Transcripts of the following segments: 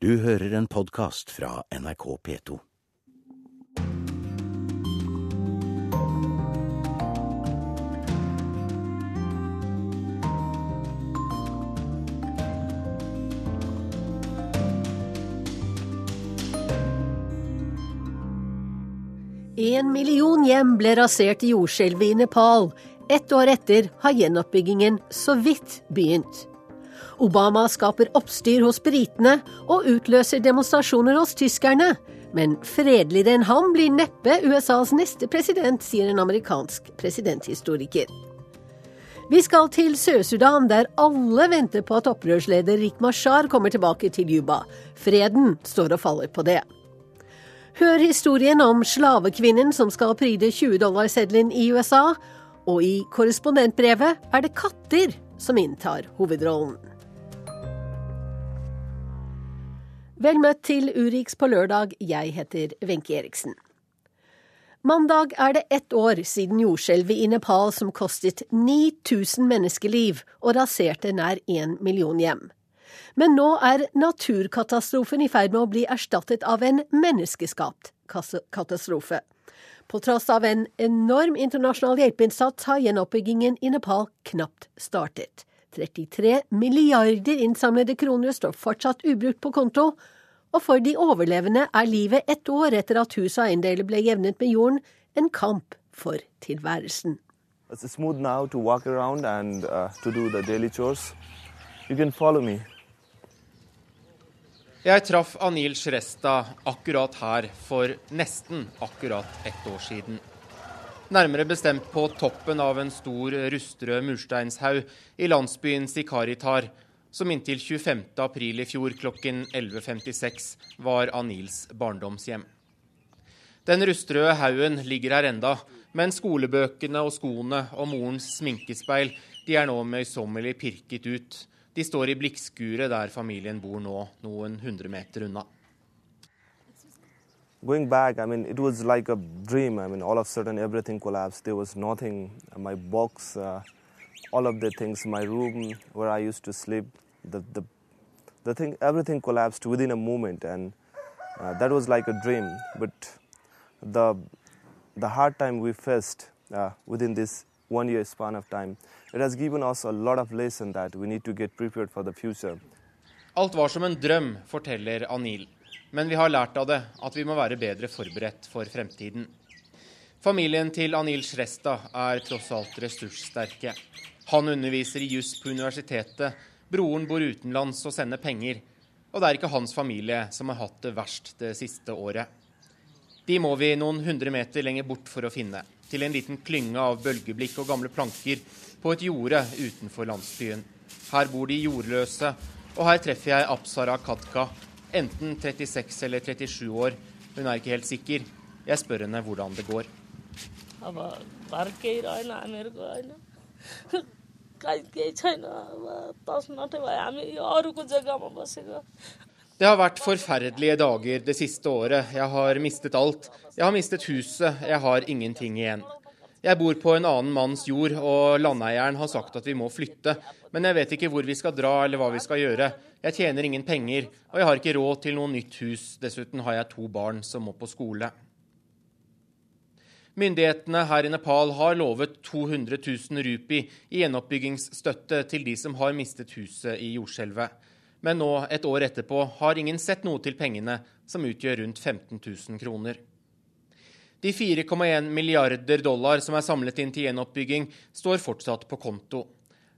Du hører en podkast fra NRK P2. En million hjem ble rasert i jordskjelvet i Nepal. Ett år etter har gjenoppbyggingen så vidt begynt. Obama skaper oppstyr hos britene og utløser demonstrasjoner hos tyskerne. Men fredeligere enn ham blir neppe USAs neste president, sier en amerikansk presidenthistoriker. Vi skal til Sør-Sudan, der alle venter på at opprørsleder Rik Mashar kommer tilbake til Juba. Freden står og faller på det. Hør historien om slavekvinnen som skal pryde 20-dollarseddelen i USA. Og i korrespondentbrevet er det katter som inntar hovedrollen. Vel møtt til Urix på lørdag, jeg heter Wenche Eriksen. Mandag er det ett år siden jordskjelvet i Nepal som kostet 9000 menneskeliv og raserte nær én million hjem. Men nå er naturkatastrofen i ferd med å bli erstattet av en menneskeskapt katastrofe. På tross av en enorm internasjonal hjelpeinnsats har gjenoppbyggingen i Nepal knapt startet. 33 milliarder innsamlede kroner står fortsatt ubrukt på konto, og for de overlevende er livet ett år etter at hus og eiendeler ble jevnet med jorden, en kamp for tilværelsen. It's smooth now to walk around and uh, to do the daily chores. You can follow me. Jeg traff Anil Shrestha akkurat her for nesten akkurat ett år siden. Nærmere bestemt på toppen av en stor rustrød mursteinshaug i landsbyen Sikaritar, som inntil 25.4 i fjor klokken 11.56 var Anils barndomshjem. Den rustrøde haugen ligger her enda, men skolebøkene og skoene og morens sminkespeil de er nå møysommelig pirket ut. De står i blikkskuret der familien bor nå, noen hundre meter unna. Going back, I mean, it was like a dream. I mean, all of a sudden everything collapsed. There was nothing. My box, uh, all of the things, my room where I used to sleep, the the, the thing, everything collapsed within a moment, and uh, that was like a dream. But the the hard time we faced uh, within this one year span of time, it has given us a lot of lesson that we need to get prepared for the future. Alt var som en drøm, forteller Anil. Men vi har lært av det at vi må være bedre forberedt for fremtiden. Familien til Anil Shrestha er tross alt ressurssterke. Han underviser i juss på universitetet, broren bor utenlands og sender penger. Og det er ikke hans familie som har hatt det verst det siste året. De må vi noen hundre meter lenger bort for å finne, til en liten klynge av bølgeblikk og gamle planker på et jorde utenfor landsbyen. Her bor de jordløse, og her treffer jeg Apsara Katka, enten 36 eller 37 år. Hun er ikke helt sikker. Jeg spør henne hvordan det går. अब घर केही रहेन हामीहरूको होइन कहीँ केही छैन अब तसनटै भयो हामी यो अरूको जग्गामा बसेको Det har vært forferdelige dager det siste året. Jeg har mistet alt. Jeg har mistet huset. Jeg har ingenting igjen. Jeg bor på en annen manns jord, og landeieren har sagt at vi må flytte. Men jeg vet ikke hvor vi skal dra eller hva vi skal gjøre. Jeg tjener ingen penger, og jeg har ikke råd til noe nytt hus. Dessuten har jeg to barn som må på skole. Myndighetene her i Nepal har lovet 200 000 rupi i gjenoppbyggingsstøtte til de som har mistet huset i jordskjelvet. Men nå, et år etterpå, har ingen sett noe til pengene, som utgjør rundt 15 000 kroner. De 4,1 milliarder dollar som er samlet inn til gjenoppbygging, står fortsatt på konto.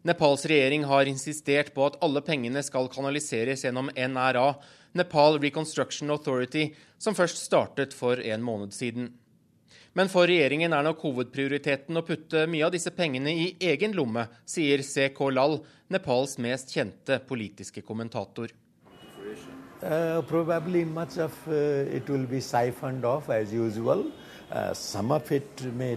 Nepals regjering har insistert på at alle pengene skal kanaliseres gjennom NRA, Nepal Reconstruction Authority, som først startet for en måned siden. Men for regjeringen er nok hovedprioriteten å putte mye av disse pengene i egen lomme, sier CK Lal, Nepals mest kjente politiske kommentator. Uh, probably much of uh, it will be siphoned off as usual. Uh, some of it may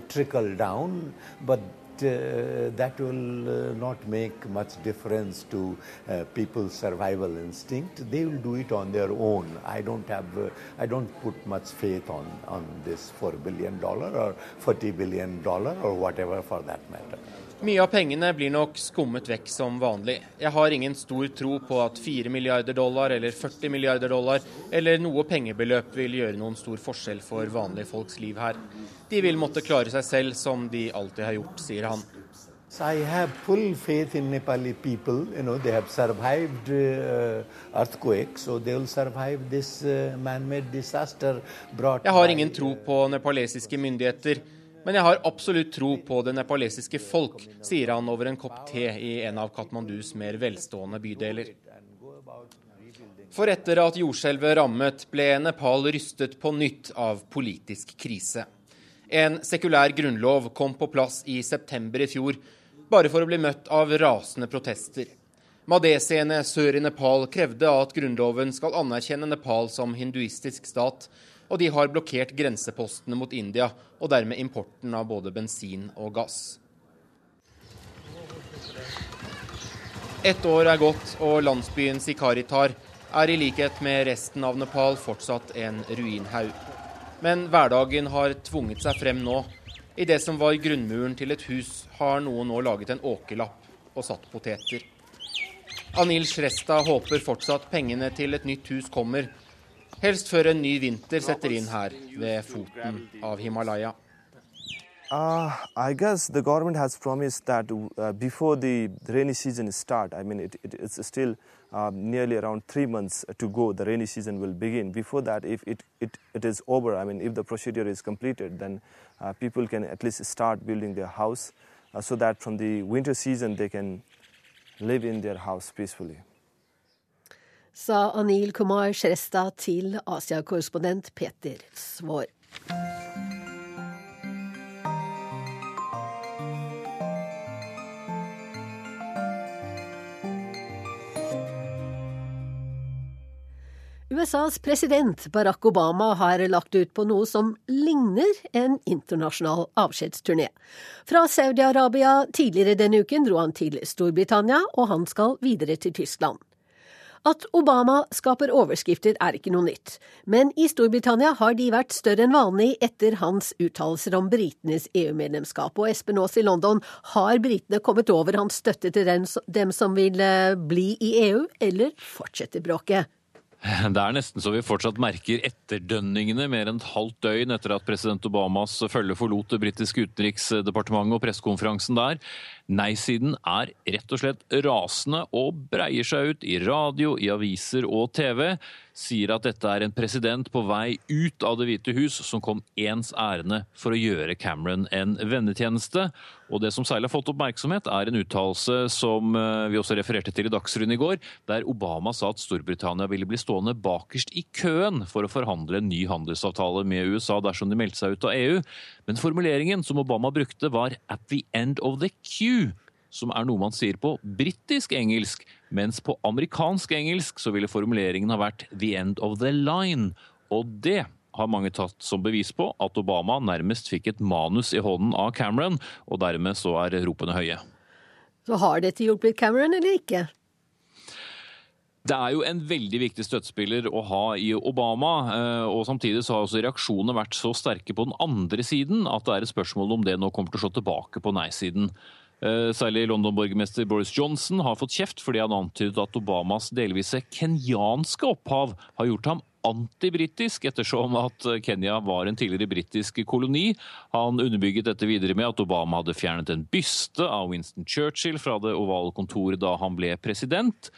that will uh, not make much difference to uh, people's survival instinct. They will do it on their own. I don't have, uh, I don't put much faith on, on this four billion dollar or forty billion dollar or whatever for that matter. Mye av pengene blir nok skummet vekk som vanlig. Jeg har ingen stor tro på at 4 milliarder dollar eller 40 milliarder dollar eller noe pengebeløp vil gjøre noen stor forskjell for vanlige folks liv her. De vil måtte klare seg selv som de alltid har gjort, sier han. So I have full faith in Nepali people. You know, they have survived uh, earthquake, so they will survive this uh, man-made disaster brought Jeg har ingen tro på nepalesiske myndigheter, men jeg har absolutt tro på det nepalesiske folk, sier han over en kopp te i en av Katmandus mer velstående bydeler. For etter at jordskjelvet rammet, ble Nepal rystet på nytt av politisk krise. En sekulær grunnlov kom på plass i september i fjor, bare for å bli møtt av rasende protester. Madesiene sør i Nepal krevde at grunnloven skal anerkjenne Nepal som hinduistisk stat, og de har blokkert grensepostene mot India og dermed importen av både bensin og gass. Ett år er gått, og landsbyen Sikaritar er i likhet med resten av Nepal fortsatt en ruinhaug. Men hverdagen har tvunget seg frem nå. I det som var grunnmuren til et hus, har noen nå laget en åkerlapp og satt poteter. Anil Shresta håper fortsatt pengene til et nytt hus kommer, helst før en ny vinter setter inn her ved foten av Himalaya. Uh, I guess the government has promised that uh, before the rainy season start, I mean, it, it, it's still uh, nearly around three months to go. The rainy season will begin. Before that, if it, it, it is over, I mean, if the procedure is completed, then uh, people can at least start building their house uh, so that from the winter season they can live in their house peacefully. Sa Anil Kumar Shrestha til Asia-korrespondent Peter Svaar. USAs president Barack Obama har lagt ut på noe som ligner en internasjonal avskjedsturné. Fra Saudi-Arabia tidligere denne uken dro han til Storbritannia, og han skal videre til Tyskland. At Obama skaper overskrifter er ikke noe nytt, men i Storbritannia har de vært større enn vanlig etter hans uttalelser om britenes EU-medlemskap. Og Espen Aas i London, har britene kommet over hans støtte til dem, som vil eh, bli i EU, eller fortsetter bråket? Det er nesten så vi fortsatt merker etterdønningene mer enn et halvt døgn etter at president Obamas følge forlot det britiske utenriksdepartementet og pressekonferansen der. Nei-siden er rett og slett rasende og breier seg ut i radio, i aviser og TV. Sier at dette er en president på vei ut av Det hvite hus som kom ens ærende for å gjøre Cameron en vennetjeneste. Og det som særlig har fått oppmerksomhet, er en uttalelse som eh, vi også refererte til i Dagsrevyen i går, der Obama sa at Storbritannia ville bli stående bakerst i køen for å forhandle en ny handelsavtale med USA dersom de meldte seg ut av EU. Men formuleringen som Obama brukte, var 'at the end of the queue'. Som er noe man sier på britisk engelsk, mens på amerikansk engelsk så ville formuleringen ha vært 'the end of the line'. Og det har mange tatt som bevis på at Obama nærmest fikk et manus i hånden av Cameron, og dermed så er ropene høye. Så har dette hjulpet Cameron eller ikke? Det er jo en veldig viktig støttespiller å ha i Obama, eh, og samtidig så har også reaksjonene vært så sterke på den andre siden at det er et spørsmål om det nå kommer til å slå tilbake på nei-siden. Eh, Særlig London-borgermester Boris Johnson har fått kjeft fordi han antydet at Obamas delvise kenyanske opphav har gjort ham antibritisk, ettersom at Kenya var en tidligere britisk koloni. Han underbygget dette videre med at Obama hadde fjernet en byste av Winston Churchill fra det ovale kontoret da han ble president.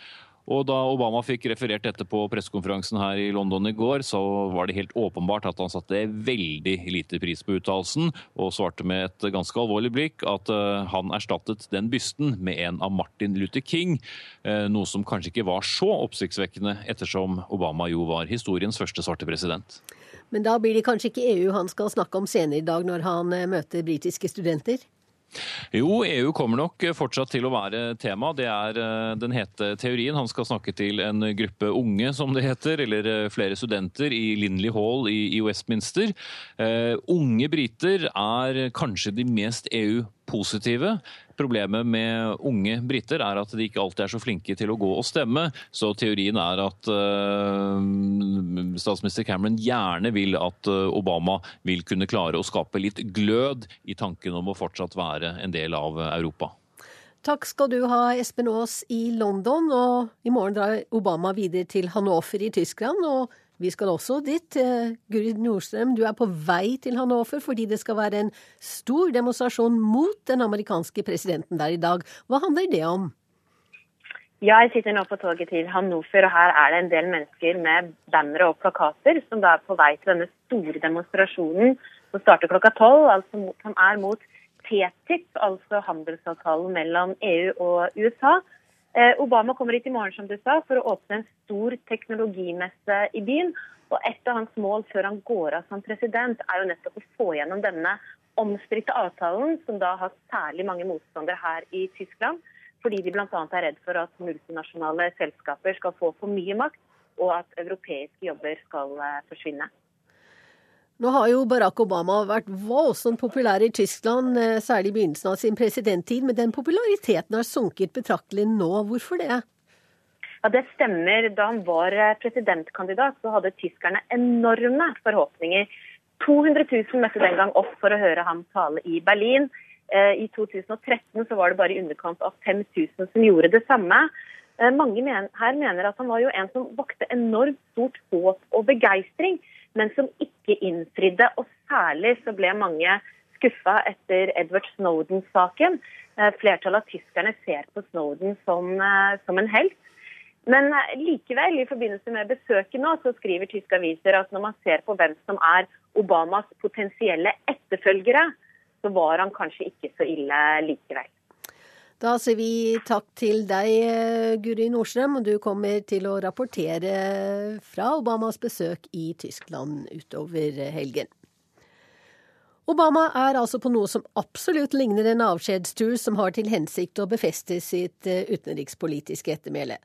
Og da Obama fikk referert dette på pressekonferansen her i London i går, så var det helt åpenbart at han satte veldig lite pris på uttalelsen, og svarte med et ganske alvorlig blikk at eh, han erstattet den bysten med en av Martin Luther King, eh, noe som kanskje ikke var så oppsiktsvekkende, ettersom Obama jo var historiens første svarte president. Men da blir det kanskje ikke EU han skal snakke om senere i dag når han eh, møter britiske studenter? Jo, EU kommer nok fortsatt til å være tema. Det er eh, den hete teorien. Han skal snakke til en gruppe unge, som det heter, eller eh, flere studenter i Lindley Hall i Westminster. Uh, unge briter er kanskje de mest EU-positive. Problemet med unge briter er at de ikke alltid er så flinke til å gå og stemme. Så teorien er at uh, statsminister Cameron gjerne vil at uh, Obama vil kunne klare å skape litt glød i tanken om å fortsatt være en del av Europa. Takk skal du ha, Espen Aas i London. Og i morgen drar Obama videre til Hannover i Tyskland. Og vi skal også dit. Eh, Gurid Nordstrøm, du er på vei til Hannover fordi det skal være en stor demonstrasjon mot den amerikanske presidenten der i dag. Hva handler det om? Ja, jeg sitter nå på toget til Hannover, og her er det en del mennesker med bannere og plakater som da er på vei til denne store demonstrasjonen som starter klokka tolv, altså som er mot TTIP, altså handelsavtalen mellom EU og USA. Eh, Obama kommer hit i morgen som du sa, for å åpne en stor teknologimesse i byen. Og Et av hans mål før han går av som president, er jo nettopp å få gjennom denne omstridte avtalen, som da har særlig mange motstandere her i Tyskland. Fordi de bl.a. er redd for at multinasjonale selskaper skal få for mye makt, og at europeiske jobber skal eh, forsvinne. Nå har jo Barack Obama vært voldsomt populær i Tyskland, eh, særlig i begynnelsen av sin presidenttid, men den populariteten har sunket betraktelig nå. Hvorfor det? Ja, Det stemmer. Da han var eh, presidentkandidat, så hadde tyskerne enorme forhåpninger. 200 000 møtte den gang opp for å høre ham tale i Berlin. Eh, I 2013 så var det bare i underkant av 5000 som gjorde det samme. Mange her mener at han var jo en som vakte enormt stort håp og begeistring men som ikke innfridde. Og særlig så ble mange skuffa etter Edward Snowden-saken. Eh, flertallet av tyskerne ser på Snowden som, eh, som en helt. Men eh, likevel, i forbindelse med besøket nå, så skriver tyske aviser at når man ser på hvem som er Obamas potensielle etterfølgere, så var han kanskje ikke så ille likevel. Da sier vi takk til deg, Guri Nordstrøm, og du kommer til å rapportere fra Obamas besøk i Tyskland utover helgen. Obama er altså på noe som absolutt ligner en avskjedstur som har til hensikt å befeste sitt eh, utenrikspolitiske ettermæle.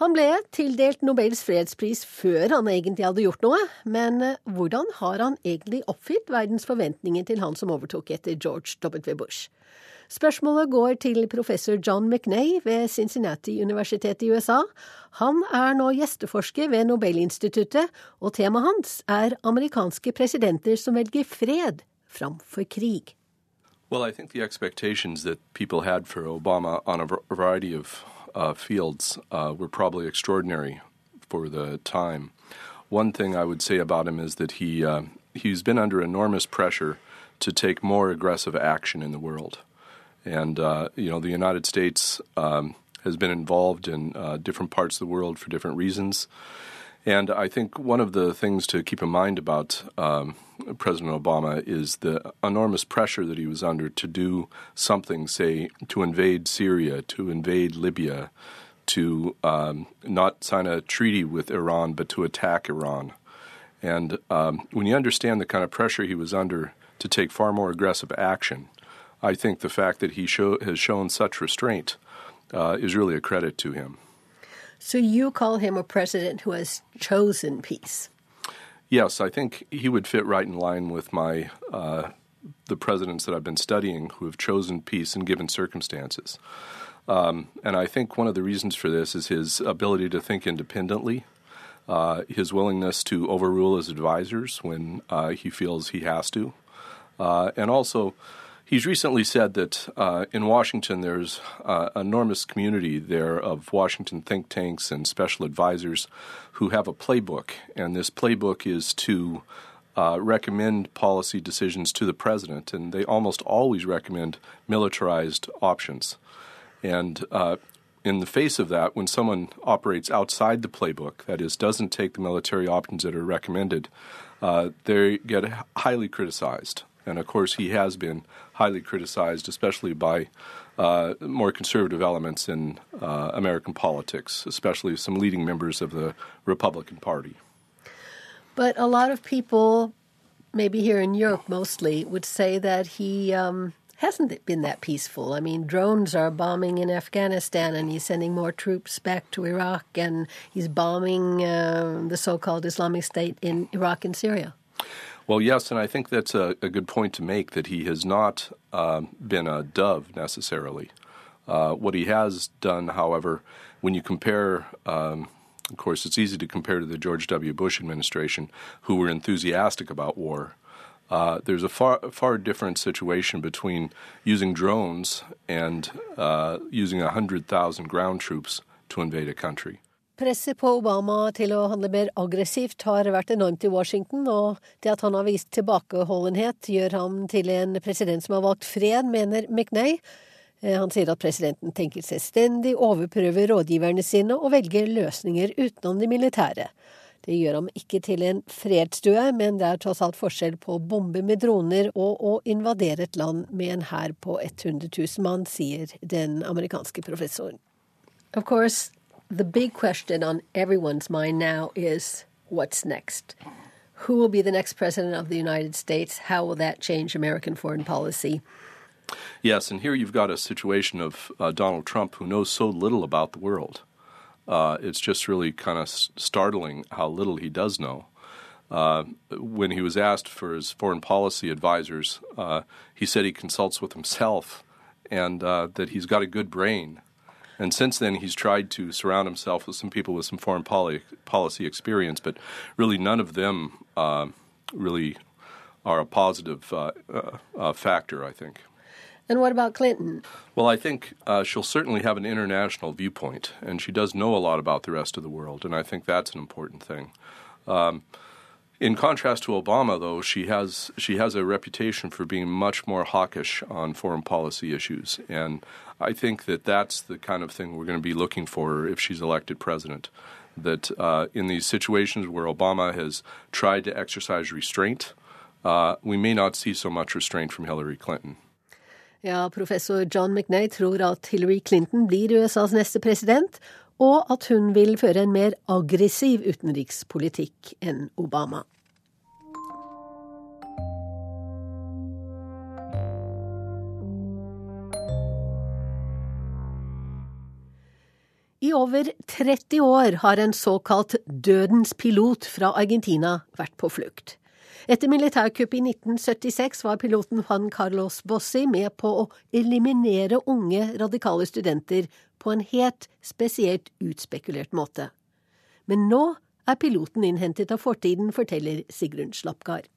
Han ble tildelt Nobels fredspris før han egentlig hadde gjort noe, men eh, hvordan har han egentlig oppfylt verdens forventninger til han som overtok etter George W. Bush? Spørsmålet går til professor John McNay ved Cincinnati-universitetet i USA. Han er nå gjesteforsker ved Nobelinstituttet, og temaet hans er amerikanske presidenter som velger fred framfor krig. Well, I think the expectations that people had for Obama on a variety of uh, fields uh, for the time. One thing I would say about him is that he uh, he's been under enormous pressure to take more aggressive action in the world. And, uh, you know, the United States um, has been involved in uh, different parts of the world for different reasons. And I think one of the things to keep in mind about um, President Obama is the enormous pressure that he was under to do something, say, to invade Syria, to invade Libya, to um, not sign a treaty with Iran, but to attack Iran. And um, when you understand the kind of pressure he was under to take far more aggressive action, I think the fact that he show, has shown such restraint uh, is really a credit to him. So you call him a president who has chosen peace? Yes, I think he would fit right in line with my uh, the presidents that I've been studying who have chosen peace in given circumstances. Um, and I think one of the reasons for this is his ability to think independently, uh, his willingness to overrule his advisors when uh, he feels he has to, uh, and also He's recently said that uh, in Washington there's uh, enormous community there of Washington think tanks and special advisors who have a playbook, and this playbook is to uh, recommend policy decisions to the president, and they almost always recommend militarized options. And uh, in the face of that, when someone operates outside the playbook, that is, doesn't take the military options that are recommended, uh, they get highly criticized. And of course, he has been highly criticized, especially by uh, more conservative elements in uh, American politics, especially some leading members of the Republican Party. But a lot of people, maybe here in Europe mostly, would say that he um, hasn't been that peaceful. I mean, drones are bombing in Afghanistan, and he's sending more troops back to Iraq, and he's bombing uh, the so called Islamic State in Iraq and Syria. Well, yes, and I think that's a, a good point to make that he has not um, been a dove necessarily. Uh, what he has done, however, when you compare, um, of course, it's easy to compare to the George W. Bush administration, who were enthusiastic about war. Uh, there's a far far different situation between using drones and uh, using hundred thousand ground troops to invade a country. Presset på Obama til å handle mer aggressivt har vært enormt i Washington, og det at han har vist tilbakeholdenhet, gjør ham til en president som har valgt fred, mener McNay. Eh, han sier at presidenten tenker selvstendig, overprøver rådgiverne sine og velger løsninger utenom de militære. Det gjør ham ikke til en fredsstue, men det er tross alt forskjell på å bombe med droner og å invadere et land med en hær på 100 000 mann, sier den amerikanske professoren. Of course, the big question on everyone's mind now is what's next? Who will be the next president of the United States? How will that change American foreign policy? Yes, and here you've got a situation of uh, Donald Trump who knows so little about the world. Uh, it's just really kind of startling how little he does know. Uh, when he was asked for his foreign policy advisors, uh, he said he consults with himself and uh, that he's got a good brain and since then, he's tried to surround himself with some people with some foreign poly- policy experience, but really none of them uh, really are a positive uh, uh, uh, factor, I think. And what about Clinton? Well, I think uh, she'll certainly have an international viewpoint, and she does know a lot about the rest of the world, and I think that's an important thing. Um, in contrast to Obama, though, she has she has a reputation for being much more hawkish on foreign policy issues, and I think that that's the kind of thing we're going to be looking for if she's elected president. That uh, in these situations where Obama has tried to exercise restraint, uh, we may not see so much restraint from Hillary Clinton. Ja, professor John McNay tror at Hillary Clinton blir USAs neste president, og at hun vil føre en mer aggressiv utenrikspolitikk enn Obama. I over 30 år har en såkalt dødens pilot fra Argentina vært på flukt. Etter militærkuppet i 1976 var piloten Juan Carlos Bossi med på å eliminere unge, radikale studenter på en helt spesielt utspekulert måte. Men nå er piloten innhentet av fortiden, forteller Sigrun Slapgard.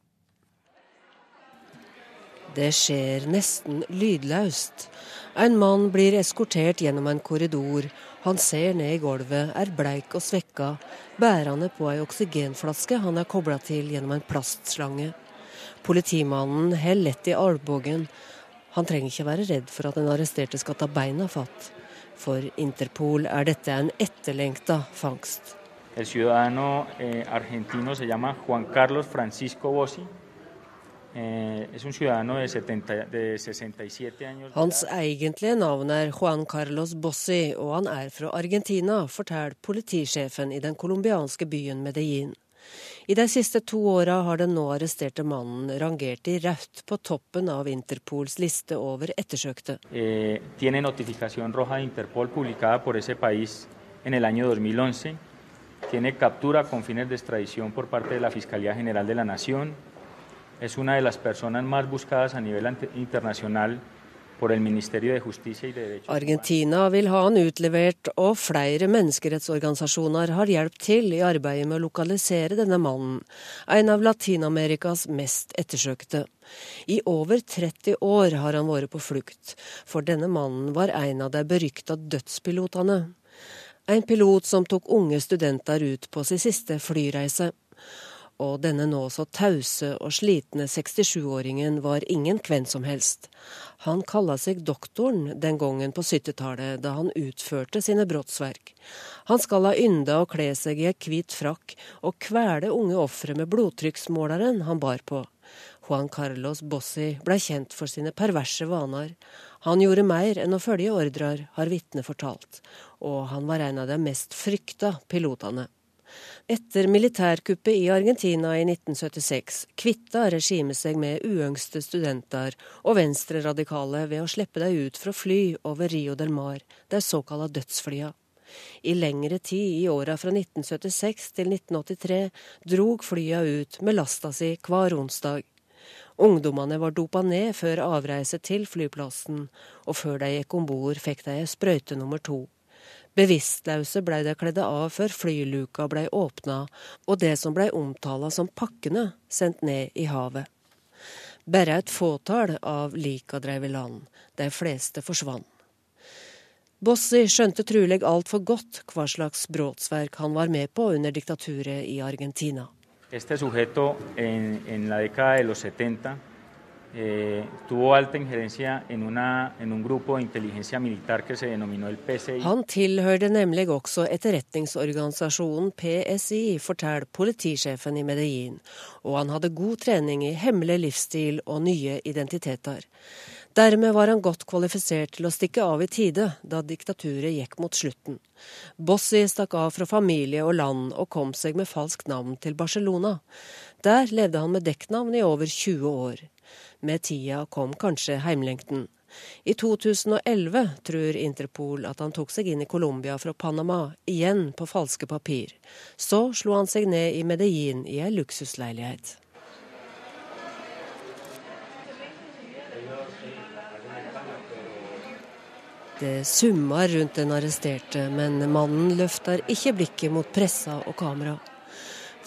Det skjer nesten lydløst. En mann blir eskortert gjennom en korridor. Han ser ned i gulvet, er bleik og svekka, bærende på ei oksygenflaske han er kobla til gjennom en plastslange. Politimannen heller lett i albuen. Han trenger ikke være redd for at den arresterte skal ta beina fatt. For Interpol er dette en etterlengta fangst. El ciudadano eh, argentino se llama Juan Carlos Francisco Bossi. Eh, Hans egentlige navn er Juan Carlos Bossi, og han er fra Argentina, forteller politisjefen i den colombianske byen Medellin. I de siste to åra har den nå arresterte mannen rangert i rødt på toppen av Interpols liste over ettersøkte. Eh, tiene notificación roja de Interpol publicada por ese país en el año 2011. Tiene captura con fines de extradición por parte de la Fiscalía General de la Nación. Es una de las personas más buscadas a nivel internacional Argentina vil ha han utlevert, og flere menneskerettsorganisasjoner har hjulpet til i arbeidet med å lokalisere denne mannen, en av Latin-Amerikas mest ettersøkte. I over 30 år har han vært på flukt, for denne mannen var en av de berykta dødspilotene. En pilot som tok unge studenter ut på sin siste flyreise og denne nå så tause og slitne 67-åringen var ingen hvem som helst. Han kalla seg doktoren den gangen på 70-tallet, da han utførte sine brottsverk. Han skal ha ynda å kle seg i ei hvit frakk og kvele unge ofre med blodtrykksmåleren han bar på. Juan Carlos Bossi blei kjent for sine perverse vaner. Han gjorde mer enn å følge ordrer, har vitnet fortalt, og han var en av de mest frykta pilotene. Etter militærkuppet i Argentina i 1976 kvitta regimet seg med uønskede studenter og venstreradikale ved å slippe dem ut fra fly over Rio del Mar, de såkalte dødsflya. I lengre tid i åra fra 1976 til 1983 drog flya ut med lasta si hver onsdag. Ungdommene var dopa ned før avreise til flyplassen, og før de gikk om bord fikk de sprøyte nummer to. Bevisstløse blei de kledde av før flyluka blei åpna og det som blei omtala som pakkene, sendt ned i havet. Bare et fåtall av lika dreiv i land. De fleste forsvant. Bossi skjønte trolig altfor godt hva slags brotsverk han var med på under diktaturet i Argentina. Este sujeto en, en la década de los 70 eh, tuvo alta injerencia en, una, en, un grupo de inteligencia militar que se denominó el PSI. Han tilhørte nemlig også etterretningsorganisasjonen PSI, forteller politisjefen i Medellin, og han hadde god trening i hemmelig livsstil og nye identiteter. Dermed var han godt kvalifisert til å stikke av i tide da diktaturet gikk mot slutten. Bossi stakk av fra familie og land og kom seg med falskt navn til Barcelona. Der levde han med dekknavn i over 20 år. Med tida kom kanskje heimlengten. I 2011 tror Interpol at han tok seg inn i Colombia fra Panama, igjen på falske papir. Så slo han seg ned i Medellin i ei luksusleilighet. Det summer rundt den arresterte, men mannen løfter ikke blikket mot pressa og kamera.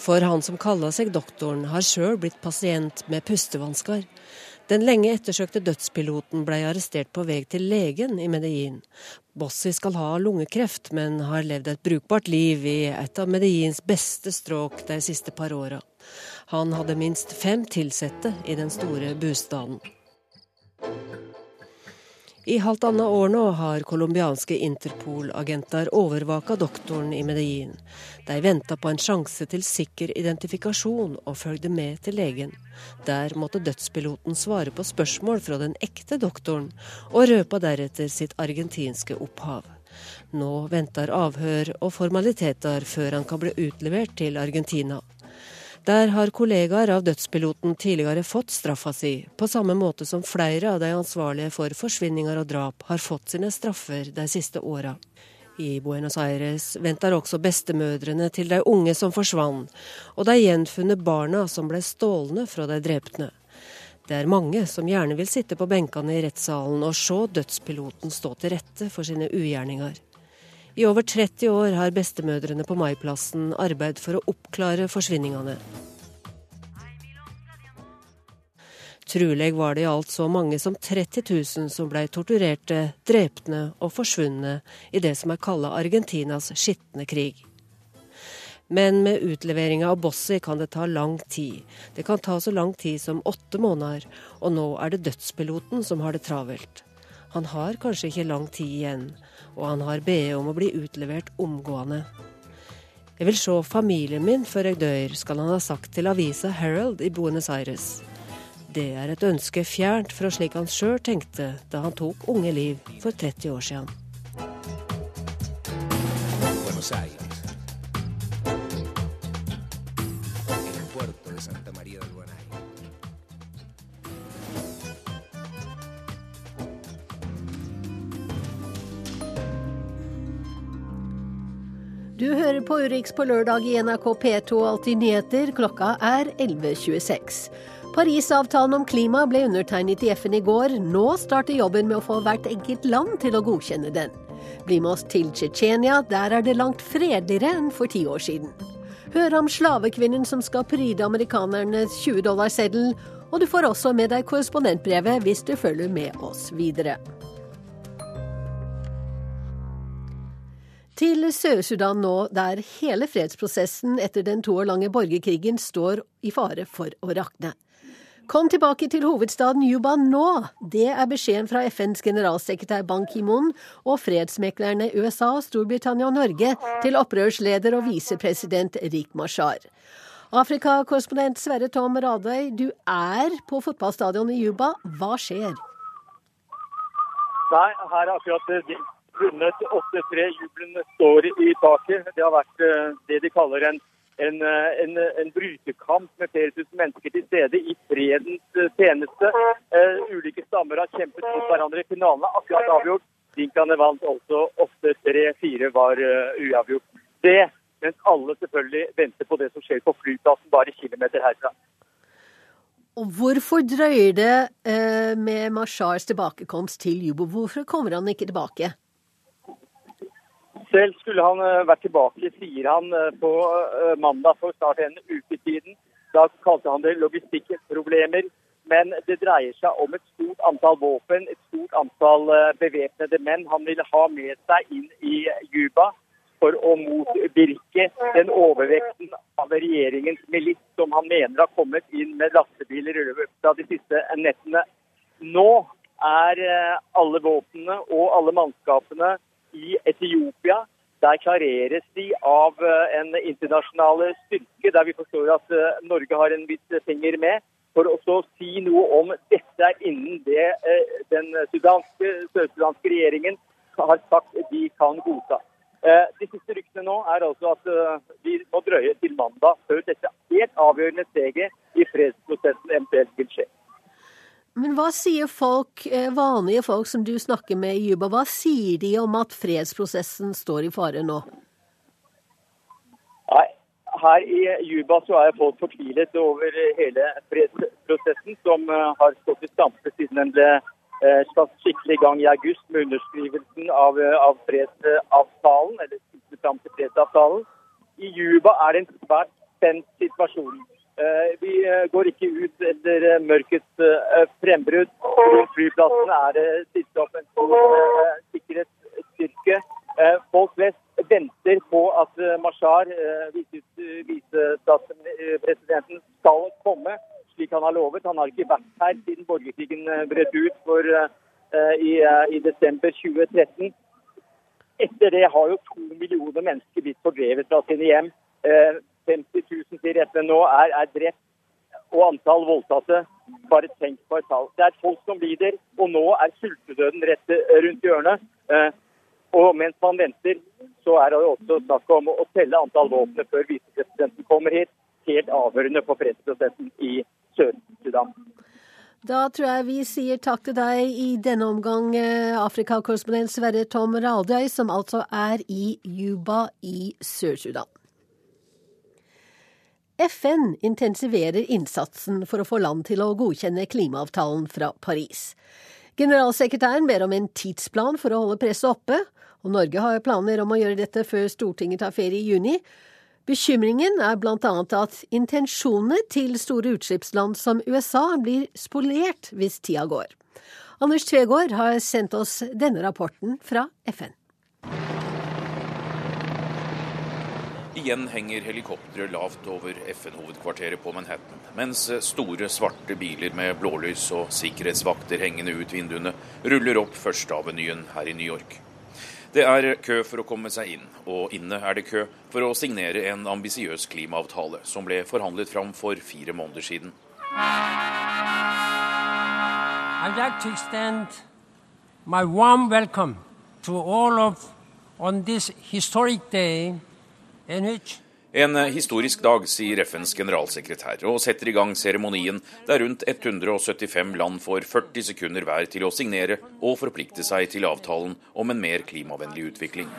For han som kalla seg doktoren, har sjøl blitt pasient med pustevansker. Den lenge ettersøkte dødspiloten ble arrestert på vei til legen i Medellin. Bossi skal ha lungekreft, men har levd et brukbart liv i et av Medellins beste stråk de siste par åra. Han hadde minst fem ansatte i den store bostaden. I halvannet år nå har colombianske Interpol-agenter overvaka doktoren i Medellin. De venta på en sjanse til sikker identifikasjon og følgde med til legen. Der måtte dødspiloten svare på spørsmål fra den ekte doktoren, og røpa deretter sitt argentinske opphav. Nå venter avhør og formaliteter før han kan bli utlevert til Argentina. Der har kollegaer av dødspiloten tidligere fått straffa si, på samme måte som flere av de ansvarlige for forsvinninger og drap har fått sine straffer de siste åra. I Buenos Aires venter også bestemødrene til de unge som forsvant, og de gjenfunne barna som ble stålne fra de drepne. Det er mange som gjerne vil sitte på benkene i rettssalen og se dødspiloten stå til rette for sine ugjerninger. I over 30 år har bestemødrene på Maiplassen arbeid for å oppklare forsvinningene. Trulig var det i alt så mange som 30 000 som ble torturerte, drepne og forsvunne i det som er kalla Argentinas skitne krig. Men med utleveringa av Bossi kan det ta lang tid. Det kan ta så lang tid som åtte måneder, og nå er det dødspiloten som har det travelt. Han har kanskje ikke lang tid igjen, og han har bedt om å bli utlevert omgående. Jeg vil se familien min før jeg dør, skal han ha sagt til avisa Herald i Buenos Aires. Det er et ønske fjernt fra slik han sjøl tenkte da han tok unge liv for 30 år siden. Du hører på Urix på lørdag i NRK P2 Alltid nyheter. Klokka er 11.26. Parisavtalen om klima ble undertegnet i FN i går. Nå starter jobben med å få hvert enkelt land til å godkjenne den. Bli med oss til Tsjetsjenia. Der er det langt fredeligere enn for ti år siden. Hør om slavekvinnen som skal pryde amerikanernes 20-dollarseddel. Og du får også med deg korrespondentbrevet hvis du følger med oss videre. Til Sør-Sudan nå, der hele fredsprosessen etter den to år lange borgerkrigen står i fare for å rakne. Kom tilbake til hovedstaden Juba nå! Det er beskjeden fra FNs generalsekretær Ban Ki-moon og fredsmeklerne USA, Storbritannia og Norge til opprørsleder og visepresident Rik Mashar. Afrikakorrespondent Sverre Tom Radøy, du er på fotballstadionet i Juba. Hva skjer? Nei, her er akkurat vunnet 8-3. Jubelen står i taket. Det har vært eh, det de kaller en, en, eh, en, en brytekamp med flere tusen mennesker til stede i fredens eh, tjeneste. Ulike stammer har kjempet mot hverandre. Finalen er akkurat avgjort. Dinkane vant altså 8-3-4 var uavgjort. Det mens alle selvfølgelig venter på det som skjer på flyplassen bare kilometer herfra. Og Hvorfor drøyer det eh, med Mashars tilbakekomst til Jubo? Hvorfor kommer han ikke tilbake? Selv skulle han eh, vært tilbake, sier han eh, på eh, mandag for snart en uke siden. Da kalte han det logistikkproblemer. Men det dreier seg om et stort antall våpen, et stort antall bevæpnede menn han vil ha med seg inn i Juba for å motvirke den overvekten av regjeringens milits som han mener har kommet inn med lastebiler i løpet av de siste nettene. Nå er alle våpnene og alle mannskapene i Etiopia. Der klareres de av eh, en internasjonal styrke, der vi forstår at eh, Norge har en viss finger med. For å si noe om dette er innen det den sørsudanske regjeringen har sagt de kan godta. Eh, de siste ryktene nå er altså at eh, vi må drøye til mandag før dette helt avgjørende steget i fredsprosessen eventuelt vil skje. Men hva sier folk, eh, vanlige folk som du snakker med i Juba, hva sier de om at fredsprosessen står i fare nå? Nei, her i Juba så er folk fortvilet over hele fredsprosessen, som har stått i stampe siden den ble Eh, satt skikkelig i gang i august med underskrivelsen av, eh, av fredsavtalen, eller fram til fredsavtalen. I Juba er det en svært spent situasjon. Eh, vi går ikke ut etter mørkets frembrudd. Flyplassen er stilt opp en stor sikkerhetsstyrke. Folk flest venter på at Mashar, visestatspresidenten, skal komme slik han har lovet. Han har ikke vært her siden borgerkrigen eh, brøt ut for, i, i, desember 2013. Etter det har jo to millioner mennesker blitt fordrevet fra sine hjem. Uh, 50 000 sier FN nå er, er, drept, og antall voldtatte bare tenk på et tall. Det er folk som lider, og nå er sultedøden rett rundt hjørnet. Og mens man venter, så er det også snakk om å telle antall våpen før visepresidenten kommer hit. Helt avgjørende for fredsprosessen i Sør-Sudan. Da tror jeg vi sier takk til deg i denne omgang, eh, Afrikakorrespondent Sverre Tom Raldøy, som altså er i Juba i Sør-Sudan. FN intensiverer innsatsen for å få land til å godkjenne klimaavtalen fra Paris. Generalsekretæren ber om en tidsplan for å holde presset oppe, og Norge har planer om å gjøre dette før Stortinget tar ferie i juni. Bekymringen er blant annet at intensjonene til store utslippsland som USA blir spolert hvis tida går. Anders Tvegård har sendt oss denne rapporten fra FN. Igjen henger helikoptre lavt over FN-hovedkvarteret på Manhattan, mens store, svarte biler med blålys og sikkerhetsvakter hengende ut vinduene ruller opp Førsteavenyen her i New York. Det er kø for å komme seg inn, og inne er det kø for å signere en ambisiøs klimaavtale som ble forhandlet fram for fire måneder siden. I'd like to extend my warm welcome to all of on this en historisk dag, sier FNs generalsekretær, og setter i gang seremonien der rundt 175 land får 40 sekunder hver til å signere og forplikte seg til avtalen om en mer klimavennlig utvikling.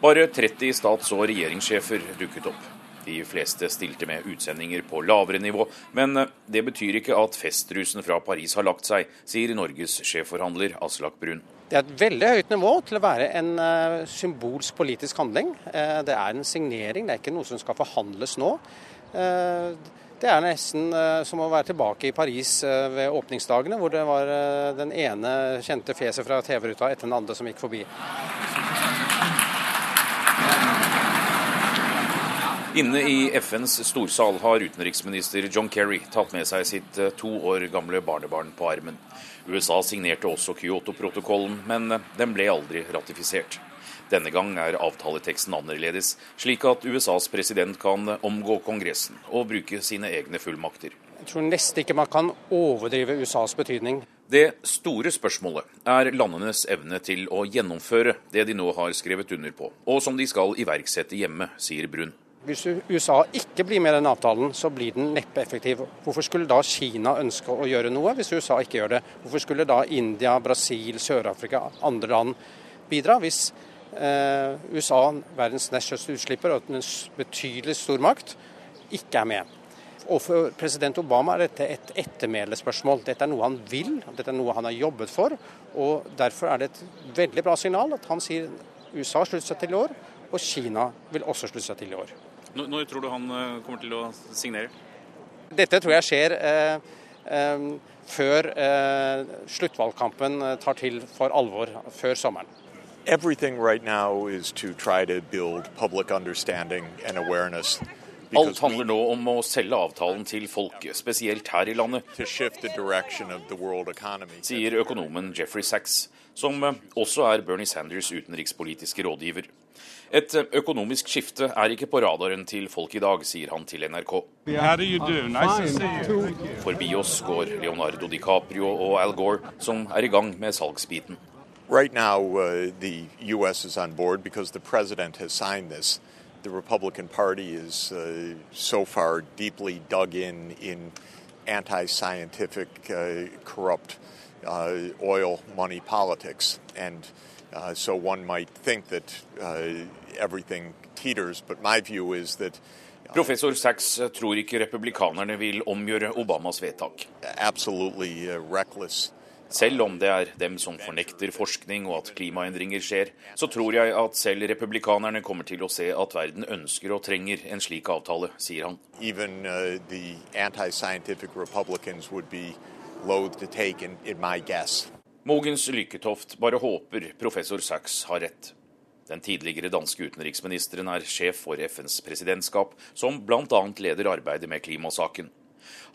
Bare 30 stats- og regjeringssjefer dukket opp. De fleste stilte med utsendinger på lavere nivå, men det betyr ikke at festrusen fra Paris har lagt seg, sier Norges sjefforhandler Aslak Brun. Det er et veldig høyt nivå til å være en uh, symbolsk politisk handling. Uh, det er en signering, det er ikke noe som skal forhandles nå. Uh, det er nesten som å være tilbake i Paris ved åpningsdagene, hvor det var den ene kjente fjeset fra TV-ruta etter den andre som gikk forbi. Inne i FNs storsal har utenriksminister John Kerry tatt med seg sitt to år gamle barnebarn på armen. USA signerte også Kyoto-protokollen, men den ble aldri ratifisert. Denne gang er avtaleteksten annerledes, slik at USAs president kan omgå Kongressen og bruke sine egne fullmakter. Jeg tror nesten ikke man kan overdrive USAs betydning. Det store spørsmålet er landenes evne til å gjennomføre det de nå har skrevet under på, og som de skal iverksette hjemme, sier Brun. Hvis USA ikke blir med i den avtalen, så blir den neppe effektiv. Hvorfor skulle da Kina ønske å gjøre noe, hvis USA ikke gjør det? Hvorfor skulle da India, Brasil, Sør-Afrika, andre land bidra, hvis eh, USA, verdens nest største utslipper og en betydelig stormakt, ikke er med? Og For president Obama er dette et ettermælespørsmål. Dette er noe han vil, dette er noe han har jobbet for. og Derfor er det et veldig bra signal at han sier USA slutter seg til i år, og Kina vil også slutte seg til i år. Når tror du han eh, kommer til å signere? Dette tror jeg skjer eh, eh, før eh, sluttvalgkampen eh, tar til for alvor, før sommeren. Everything right now is to try to build public understanding and awareness Alt handler nå om å selge avtalen til folket, spesielt her i landet, sier økonomen Jeffrey Sachs, som eh, også er Bernie Sanders' utenrikspolitiske rådgiver. Et eh, økonomisk skifte er ikke på radaren til folk i dag, sier han til NRK. Forbi oss går Leonardo DiCaprio og Al Gore, som er i gang med salgsbiten. Right now, uh, the U.S. is on board because the president has signed this. The Republican Party is uh, so far deeply dug in in anti-scientific, uh, corrupt uh, oil money politics, and uh, so one might think that uh, everything teeters. But my view is that Professor Sachs tror ikke republikanerne vil omgjøre Obamas vedtak. Selv om det er dem som fornekter forskning og at klimaendringer skjer, så tror jeg at selv republikanerne kommer til å se at verden ønsker og trenger en slik avtale, sier han. Even, uh, Mogens Lykketoft bare håper professor Sachs har rett. Den tidligere danske utenriksministeren er sjef for FNs presidentskap, som bl.a. leder arbeidet med klimasaken.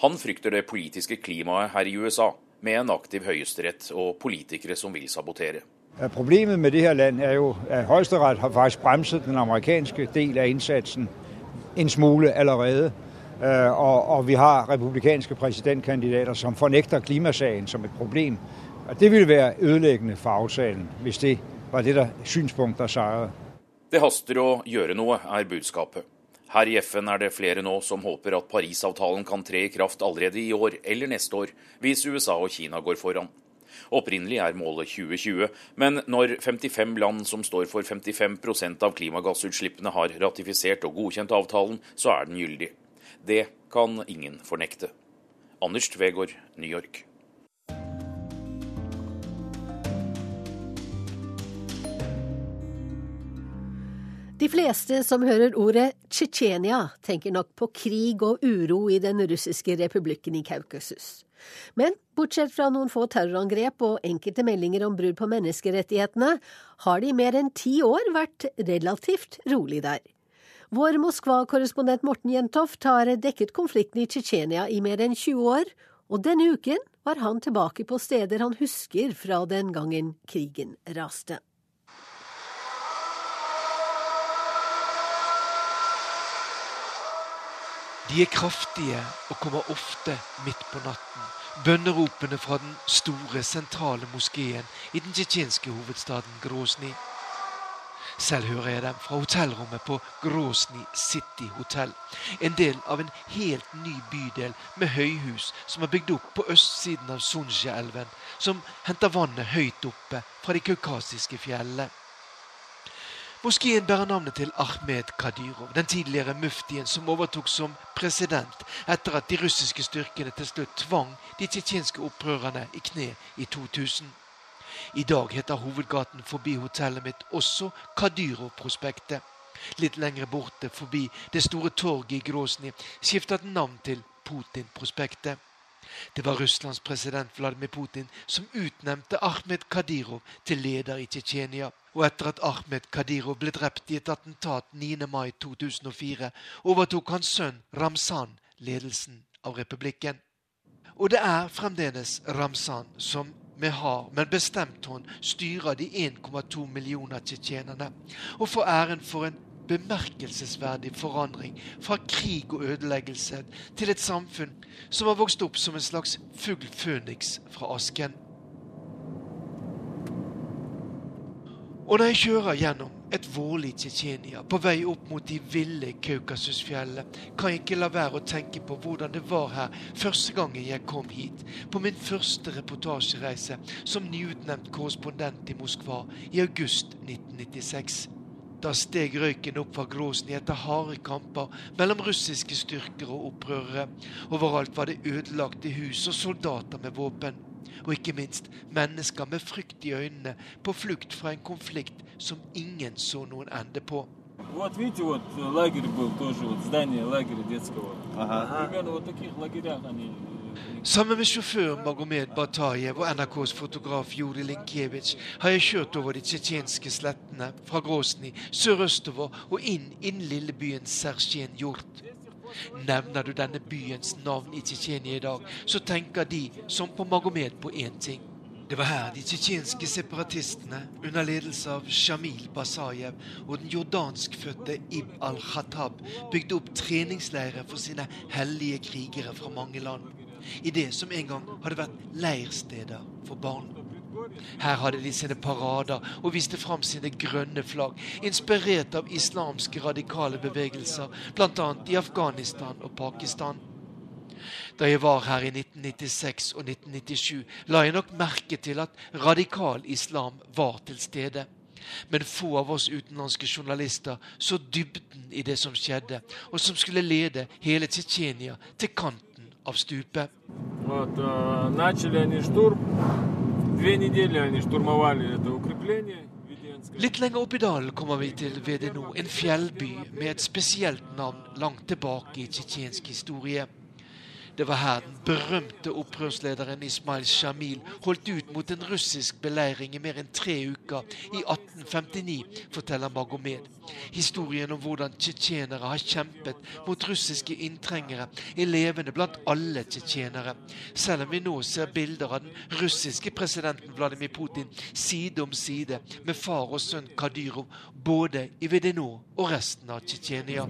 Han frykter det politiske klimaet her i USA, med en aktiv høyesterett og politikere som vil sabotere. Problemet med det her land er jo at Høyesterett har faktisk bremset den amerikanske del av innsatsen en smule allerede. Øh, og, og vi har republikanske presidentkandidater som fornekter klimasaken som et problem. Og Det ville være ødeleggende for avtalen hvis det var det der synspunkt der seiret. Det haster å gjøre noe, er budskapet. Her i FN er det flere nå som håper at Parisavtalen kan tre i kraft allerede i år eller neste år, hvis USA og Kina går foran. Opprinnelig er målet 2020, men når 55 land som står for 55% av klimagassutslippene har ratifisert og godkjent avtalen, så er den gyldig. Det kan ingen fornekte. Anders Tvegård, New York. De fleste som hører ordet Tsjetsjenia, tenker nok på krig og uro i den russiske republikken i Kaukasus. Men bortsett fra noen få terrorangrep og enkelte meldinger om brudd på menneskerettighetene, har det i mer enn ti år vært relativt rolig der. Vår Moskva-korrespondent Morten Jentoft har dekket konflikten i Tsjetsjenia i mer enn 20 år, og denne uken var han tilbake på steder han husker fra den gangen krigen raste. De er kraftige og kommer ofte midt på natten. Bønneropene fra den store, sentrale moskeen i den tsjetsjenske hovedstaden Grosny. Selv hører jeg dem fra hotellrommet på Grosny City Hotel. En del av en helt ny bydel med høyhus som er bygd opp på østsiden av Sunja-elven, som henter vannet høyt oppe fra de kaukasiske fjellene. Moskeen bærer navnet til Ahmed Kadyrov, den tidligere muftien som overtok som president etter at de russiske styrkene til slutt tvang de tsjetsjenske opprørerne i kne i 2000. I dag heter hovedgaten forbi hotellet mitt også Kadyrov-prospektet. Litt lengre borte, forbi det store torget i Grosny, skiftet den navn til Putin-prospektet. Det var Russlands president Vladimir Putin som utnevnte Ahmed Kadyrov til leder i Tsjetsjenia. Og etter at Ahmed Kadyrov ble drept i et attentat 9. mai 2004, overtok hans sønn Ramzan ledelsen av republikken. Og det er fremdeles Ramzan som med hard, men bestemt hånd styrer de 1,2 millioner tsjetsjenerne, og får æren for en bemerkelsesverdig forandring fra krig og ødeleggelse til et samfunn som har vokst opp som en slags fugl føniks fra asken. Og jeg kjører gjennom et vårlig Tsjetsjenia på vei opp mot de ville Kaukasusfjellene, kan jeg ikke la være å tenke på hvordan det var her første gangen jeg kom hit, på min første reportasjereise som nyutnevnt korrespondent i Moskva i august 1996. Da steg røyken opp fra Grosny etter harde kamper mellom russiske styrker og opprørere. Overalt var det ødelagte hus og soldater med våpen. Og ikke minst mennesker med frykt i øynene, på flukt fra en konflikt som ingen så noen ende på. Вот видите, вот лагерь был тоже, вот здание лагеря детского. Ага. Примерно вот таких лагерях они Sammen med sjåfør Magomed Batajev og NRKs fotograf Juri Linkiewicz har jeg kjørt over de tsjetsjenske slettene fra Grosny sørøstover og inn i den lille byen Sersjen-Jurt. Nevner du denne byens navn i Tsjetsjenia i dag, så tenker de, som på Magomed, på én ting. Det var her de tsjetsjenske separatistene, under ledelse av Shamil Basayev og den jordanskfødte Ib al-Khatab bygde opp treningsleirer for sine hellige krigere fra mange land. I det som en gang hadde vært leirsteder for barn. Her hadde de sine parader og viste fram sine grønne flagg, inspirert av islamske radikale bevegelser, bl.a. i Afghanistan og Pakistan. Da jeg var her i 1996 og 1997, la jeg nok merke til at radikal islam var til stede. Men få av oss utenlandske journalister så dybden i det som skjedde, og som skulle lede hele Tsjetsjenia til kanten av stupet. Вот, начали они штурм. Litt lenger opp i dalen kommer vi til Vedeno, en fjellby med et spesielt navn langt tilbake i tsjetsjensk historie. Det var her den berømte opprørslederen Ismail Shamil holdt ut mot en russisk beleiring i mer enn tre uker i 1859, forteller Magomed. Historien om hvordan tsjetsjenere har kjempet mot russiske inntrengere, er levende blant alle tsjetsjenere. Selv om vi nå ser bilder av den russiske presidenten Vladimir Putin side om side med far og sønn Kadyrov, både i Vedeno og resten av Tsjetsjenia.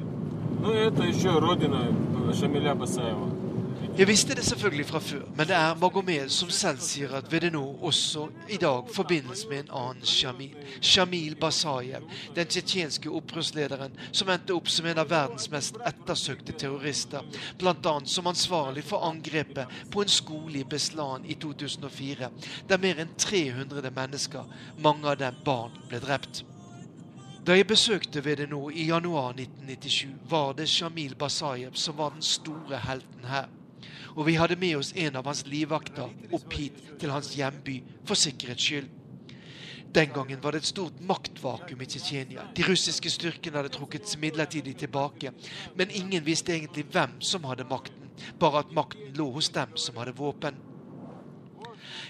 Ну, это еще родина Шамиля Басаева. Jeg visste det selvfølgelig fra før, men det er Magomed som selv sier at Vedeno også i dag forbindes med en annen Shamil. Shamil Basayev, den tsjetsjenske opprørslederen som endte opp som en av verdens mest ettersøkte terrorister, bl.a. som ansvarlig for angrepet på en skole i Beslan i 2004, der mer enn 300 mennesker, mange av dem barn, ble drept. Da jeg besøkte Vedeno i januar 1997, var det Shamil Basayev som var den store helten her og vi hadde med oss en av hans livvakter opp hit til hans hjemby for sikkerhets skyld. Den gangen var det et stort maktvakuum i Tsjetsjenia. De russiske styrkene hadde trukket seg midlertidig tilbake, men ingen visste egentlig hvem som hadde makten, bare at makten lå hos dem som hadde våpen.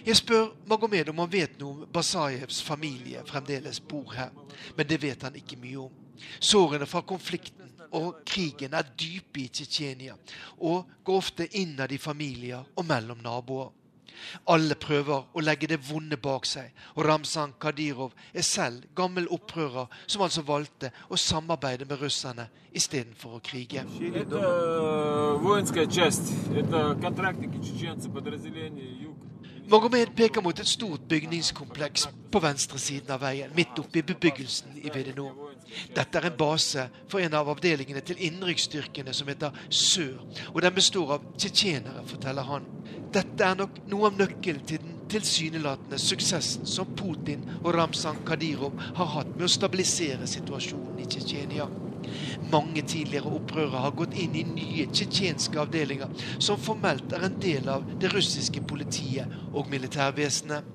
Jeg spør Magomed om han vet noe om Basajevs familie fremdeles bor her, men det vet han ikke mye om. Sårene fra konflikten og krigen er dyp i Tsjetsjenia og går ofte innad i familier og mellom naboer. Alle prøver å legge det vonde bak seg, og Ramzan Kadyrov er selv gammel opprører som altså valgte å samarbeide med russerne istedenfor å krige. Magomed peker mot et stort bygningskompleks på venstre siden av veien, midt oppe i bebyggelsen i Vedeno. Dette er en base for en av avdelingene til innenriksstyrkene som heter Sør, og den består av tsjetsjenere, forteller han. Dette er nok noe av nøkkelen til den tilsynelatende suksessen som Putin og Ramzan Kadyrov har hatt med å stabilisere situasjonen i Tsjetsjenia. Mange tidligere opprørere har gått inn i nye tsjetsjenske avdelinger, som formelt er en del av det russiske politiet og militærvesenet.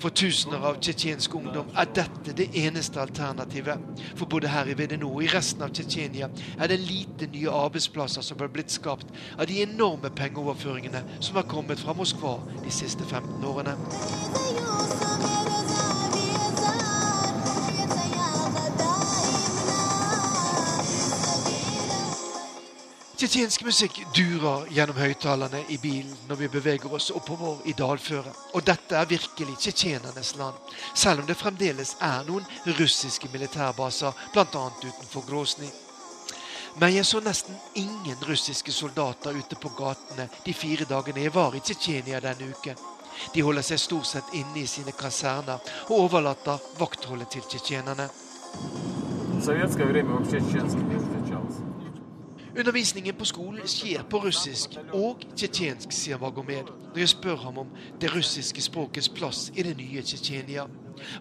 For tusener av tsjetsjensk ungdom er dette det eneste alternativet. For både her i Vedeno og i resten av Tsjetsjenia er det lite nye arbeidsplasser som har blitt skapt av de enorme pengeoverføringene som har kommet fra Moskva de siste 15 årene. Tsjetsjensk musikk durer gjennom høyttalerne i bilen når vi beveger oss oppover i dalføret. Og dette er virkelig tsjetsjenernes land, selv om det fremdeles er noen russiske militærbaser, bl.a. utenfor Grosny. Men jeg så nesten ingen russiske soldater ute på gatene de fire dagene jeg var i Tsjetsjenia denne uken. De holder seg stort sett inne i sine kaserner og overlater vaktholdet til tsjetsjenerne. Undervisningen på skolen skjer på russisk og tsjetsjensk, sier Magomed når jeg spør ham om det russiske språkets plass i det nye Tsjetsjenia.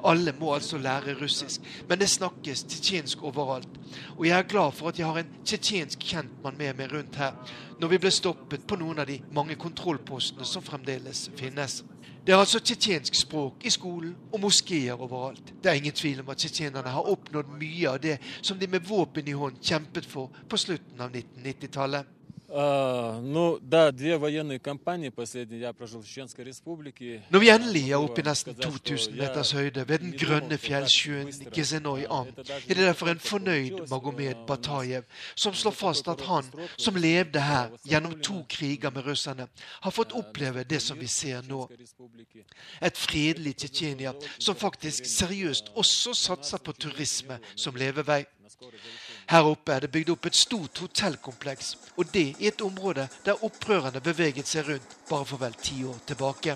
Alle må altså lære russisk, men det snakkes tsjetsjensk overalt. Og jeg er glad for at jeg har en tsjetsjensk kjentmann med meg rundt her, når vi ble stoppet på noen av de mange kontrollpostene som fremdeles finnes. Det er altså tsjetsjensk språk i skolen og moskeer overalt. Det er ingen tvil om at tsjetsjenerne har oppnådd mye av det som de med våpen i hånd kjempet for på slutten av 1990-tallet. Ну да, две военные кампании последние я прожил в Чеченской республике. Når vi endelig er oppe i nesten 2000 meters høyde ved den grønne fjellsjøen Gezenoi Am, er det derfor en fornøyd Magomed Batayev som slår fast at han, som levde her gjennom to kriger med russerne, har fått oppleve det som vi ser nå. Et fredelig Tsjetsjenia som faktisk seriøst også satser på turisme som levevei. Her oppe er det bygd opp et stort hotellkompleks, og det i et område der opprørerne beveget seg rundt bare for vel ti år tilbake.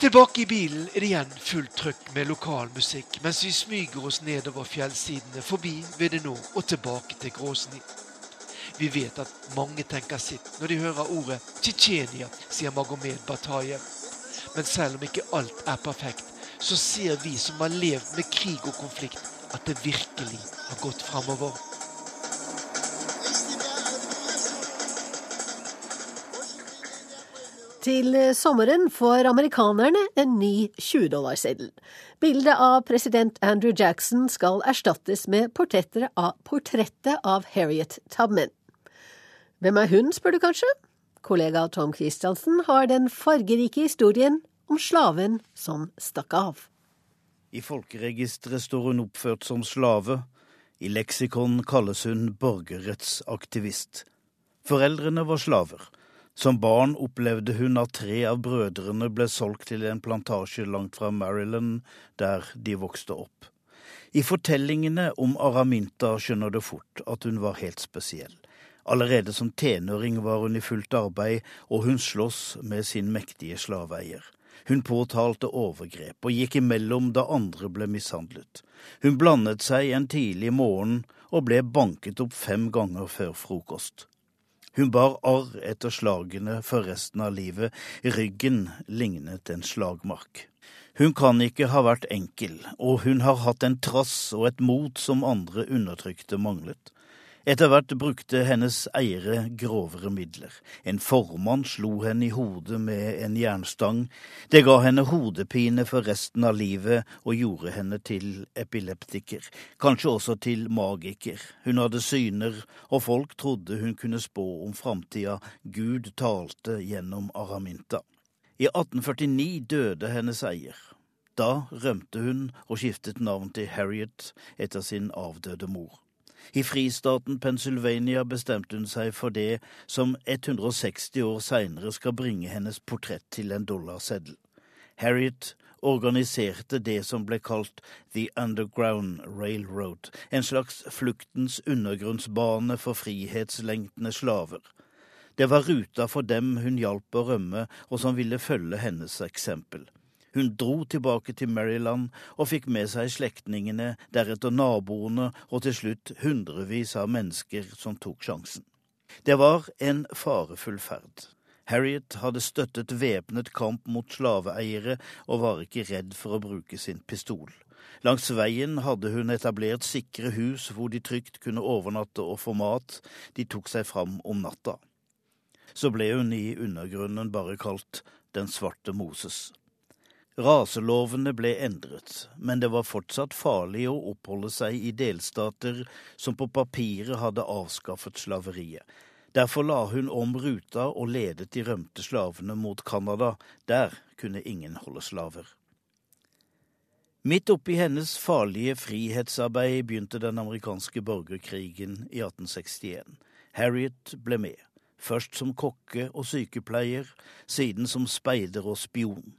Tilbake i bilen er det igjen fullt trøkk med lokalmusikk mens vi smyger oss nedover fjellsidene, forbi Vedeno og tilbake til Gråsni. Vi vet at mange tenker sitt når de hører ordet Tsjetsjenia, sier Magomed Batayev. Men selv om ikke alt er perfekt, så ser vi som har levd med krig og konflikt, at det virkelig har gått framover. Til sommeren får amerikanerne en ny 20-dollarseddel. Bildet av president Andrew Jackson skal erstattes med portrettet av, portrettet av Harriet Tubman. Hvem er hun, spør du kanskje? Kollega Tom Christiansen har den fargerike historien om slaven som stakk av. I folkeregisteret står hun oppført som slave. I leksikon kalles hun borgerrettsaktivist. Foreldrene var slaver. Som barn opplevde hun at tre av brødrene ble solgt til en plantasje langt fra Maryland, der de vokste opp. I fortellingene om Araminta skjønner du fort at hun var helt spesiell. Allerede som tenåring var hun i fullt arbeid, og hun sloss med sin mektige slaveeier. Hun påtalte overgrep og gikk imellom da andre ble mishandlet. Hun blandet seg en tidlig morgen og ble banket opp fem ganger før frokost. Hun bar arr etter slagene for resten av livet, ryggen lignet en slagmark. Hun kan ikke ha vært enkel, og hun har hatt en trass og et mot som andre undertrykte manglet. Etter hvert brukte hennes eiere grovere midler. En formann slo henne i hodet med en jernstang. Det ga henne hodepine for resten av livet og gjorde henne til epileptiker, kanskje også til magiker. Hun hadde syner, og folk trodde hun kunne spå om framtida. Gud talte gjennom Araminta. I 1849 døde hennes eier. Da rømte hun og skiftet navn til Harriet etter sin avdøde mor. I fristaten Pennsylvania bestemte hun seg for det som 160 år seinere skal bringe hennes portrett til en dollarseddel. Harriet organiserte det som ble kalt The Underground Railroad, en slags fluktens undergrunnsbane for frihetslengtende slaver. Det var ruta for dem hun hjalp å rømme, og som ville følge hennes eksempel. Hun dro tilbake til Maryland og fikk med seg slektningene, deretter naboene og til slutt hundrevis av mennesker som tok sjansen. Det var en farefull ferd. Harriet hadde støttet væpnet kamp mot slaveeiere og var ikke redd for å bruke sin pistol. Langs veien hadde hun etablert sikre hus hvor de trygt kunne overnatte og få mat. De tok seg fram om natta. Så ble hun i undergrunnen bare kalt Den svarte Moses. Raselovene ble endret, men det var fortsatt farlig å oppholde seg i delstater som på papiret hadde avskaffet slaveriet. Derfor la hun om ruta og ledet de rømte slavene mot Canada. Der kunne ingen holde slaver. Midt oppi hennes farlige frihetsarbeid begynte den amerikanske borgerkrigen i 1861. Harriet ble med, først som kokke og sykepleier, siden som speider og spion.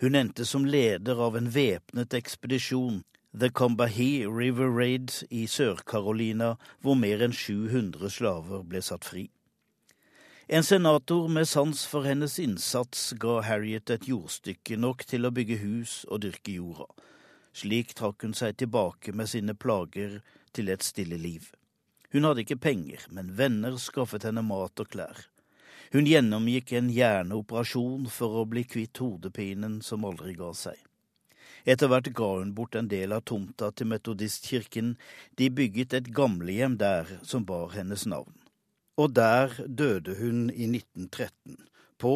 Hun endte som leder av en væpnet ekspedisjon, The Combahee River Raid i Sør-Carolina, hvor mer enn 700 slaver ble satt fri. En senator med sans for hennes innsats ga Harriet et jordstykke nok til å bygge hus og dyrke jorda. Slik trakk hun seg tilbake med sine plager til et stille liv. Hun hadde ikke penger, men venner skaffet henne mat og klær. Hun gjennomgikk en hjerneoperasjon for å bli kvitt hodepinen som aldri ga seg. Etter hvert ga hun bort en del av tomta til Metodistkirken. De bygget et gamlehjem der som bar hennes navn. Og der døde hun i 1913, på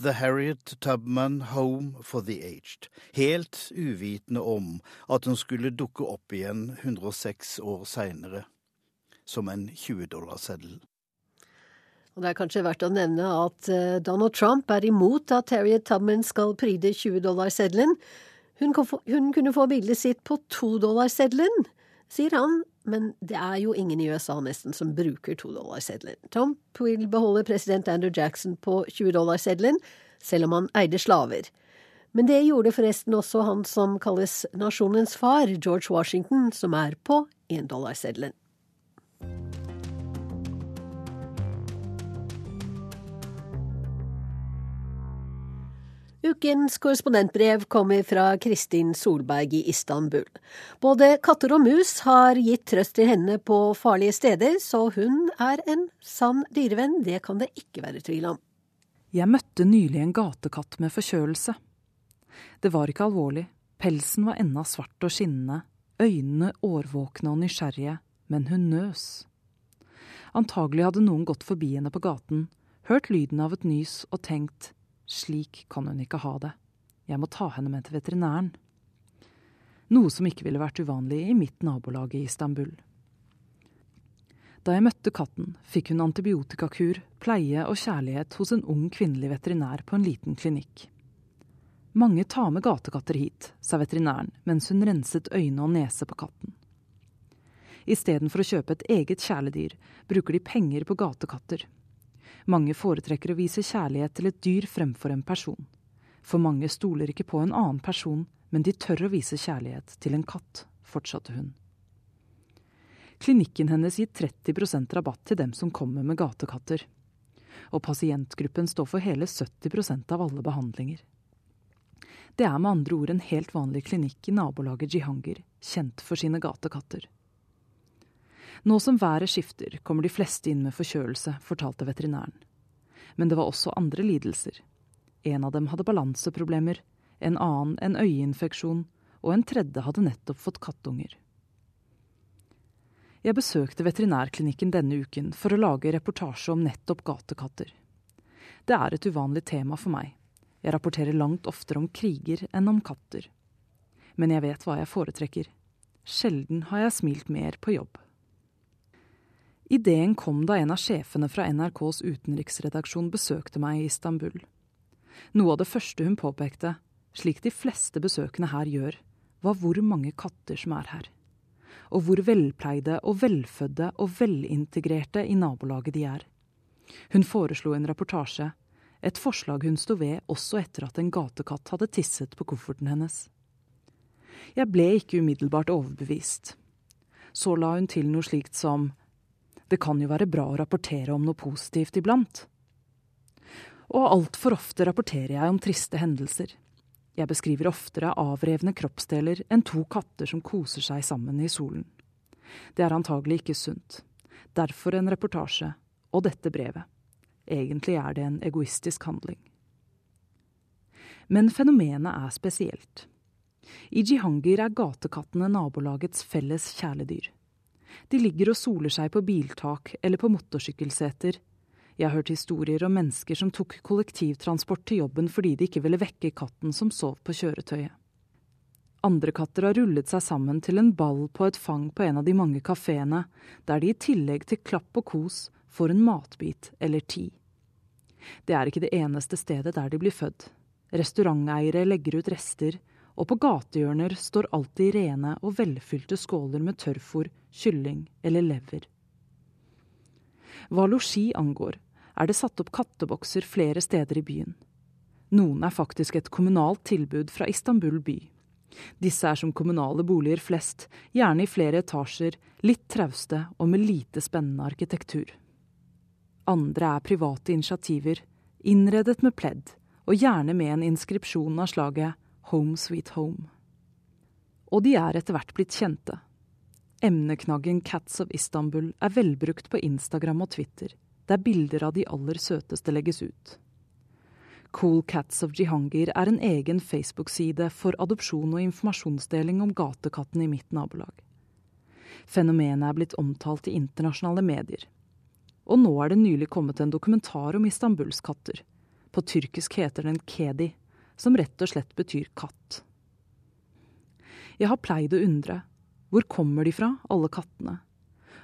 The Harriet Tubman Home for the Aged, helt uvitende om at hun skulle dukke opp igjen 106 år seinere, som en 20-dollarseddel. Og Det er kanskje verdt å nevne at eh, Donald Trump er imot at Harriet Tubman skal pryde 20-dollarseddelen. Hun, hun, kunne få bildet sitt på 2-dollarseddelen, sier han, men det er jo ingen i USA nesten som bruker 2-dollarseddelen. Trump vil beholde president Andrew Jackson på 20-dollarseddelen, selv om han eide slaver. Men det gjorde forresten også han som kalles nasjonens far, George Washington, som er på endollarseddelen. Ukens korrespondentbrev kommer fra Kristin Solberg i Istanbul. Både katter og mus har gitt trøst til henne på farlige steder, så hun er en sann dyrevenn, det kan det ikke være tvil om. Jeg møtte nylig en gatekatt med forkjølelse. Det var ikke alvorlig, pelsen var enda svart og skinnende, øynene årvåkne og nysgjerrige, men hun nøs. Antagelig hadde noen gått forbi henne på gaten, hørt lyden av et nys og tenkt slik kan hun ikke ha det. Jeg må ta henne med til veterinæren. Noe som ikke ville vært uvanlig i mitt nabolag i Istanbul. Da jeg møtte katten, fikk hun antibiotikakur, pleie og kjærlighet hos en ung kvinnelig veterinær på en liten klinikk. Mange tar med gatekatter hit, sa veterinæren mens hun renset øyne og nese på katten. Istedenfor å kjøpe et eget kjæledyr, bruker de penger på gatekatter, mange foretrekker å vise kjærlighet til et dyr fremfor en person. For mange stoler ikke på en annen person, men de tør å vise kjærlighet til en katt, fortsatte hun. Klinikken hennes gir 30% rabatt til dem som kommer med gatekatter. Og pasientgruppen står for hele 70% av alle behandlinger. Det er med andre ord en helt vanlig klinikk i nabolaget Jihangir, kjent for sine gatekatter. Nå som været skifter, kommer de fleste inn med forkjølelse, fortalte veterinæren. Men det var også andre lidelser. En av dem hadde balanseproblemer, en annen en øyeinfeksjon, og en tredje hadde nettopp fått kattunger. Jeg besøkte veterinærklinikken denne uken for å lage reportasje om nettopp gatekatter. Det er et uvanlig tema for meg. Jeg rapporterer langt oftere om kriger enn om katter. Men jeg vet hva jeg foretrekker. Sjelden har jeg smilt mer på jobb. Ideen kom da en av sjefene fra NRKs utenriksredaksjon besøkte meg i Istanbul. Noe av det første hun påpekte, slik de fleste besøkende her gjør, var hvor mange katter som er her. Og hvor velpleide og velfødde og velintegrerte i nabolaget de er. Hun foreslo en reportasje, et forslag hun sto ved også etter at en gatekatt hadde tisset på kofferten hennes. Jeg ble ikke umiddelbart overbevist. Så la hun til noe slikt som det kan jo være bra å rapportere om noe positivt iblant. Og altfor ofte rapporterer jeg om triste hendelser. Jeg beskriver oftere avrevne kroppsdeler enn to katter som koser seg sammen i solen. Det er antagelig ikke sunt. Derfor en reportasje, og dette brevet. Egentlig er det en egoistisk handling. Men fenomenet er spesielt. I Jihangir er gatekattene nabolagets felles kjæledyr. De ligger og soler seg på biltak eller på motorsykkelseter. Jeg har hørt historier om mennesker som tok kollektivtransport til jobben fordi de ikke ville vekke katten som sov på kjøretøyet. Andre katter har rullet seg sammen til en ball på et fang på en av de mange kafeene, der de i tillegg til klapp og kos får en matbit eller ti. Det er ikke det eneste stedet der de blir født. Restauranteiere legger ut rester, og på gatehjørner står alltid rene og velfylte skåler med tørrfôr, kylling eller lever. Hva losji angår, er det satt opp kattebokser flere steder i byen. Noen er faktisk et kommunalt tilbud fra Istanbul by. Disse er som kommunale boliger flest, gjerne i flere etasjer, litt trauste og med lite spennende arkitektur. Andre er private initiativer, innredet med pledd, og gjerne med en inskripsjon av slaget Home Sweet Home. Og de er etter hvert blitt kjente. Emneknaggen Cats of Istanbul er velbrukt på Instagram og Twitter. der bilder av de aller søteste legges ut. Cool Cats of Jihangir er en egen Facebook-side for adopsjon og informasjonsdeling om gatekatten i mitt nabolag. Fenomenet er blitt omtalt i internasjonale medier. Og nå er det nylig kommet en dokumentar om Istanbuls katter. På tyrkisk heter den kedi, som rett og slett betyr katt. Jeg har pleid å undre. Hvor kommer de fra, alle kattene?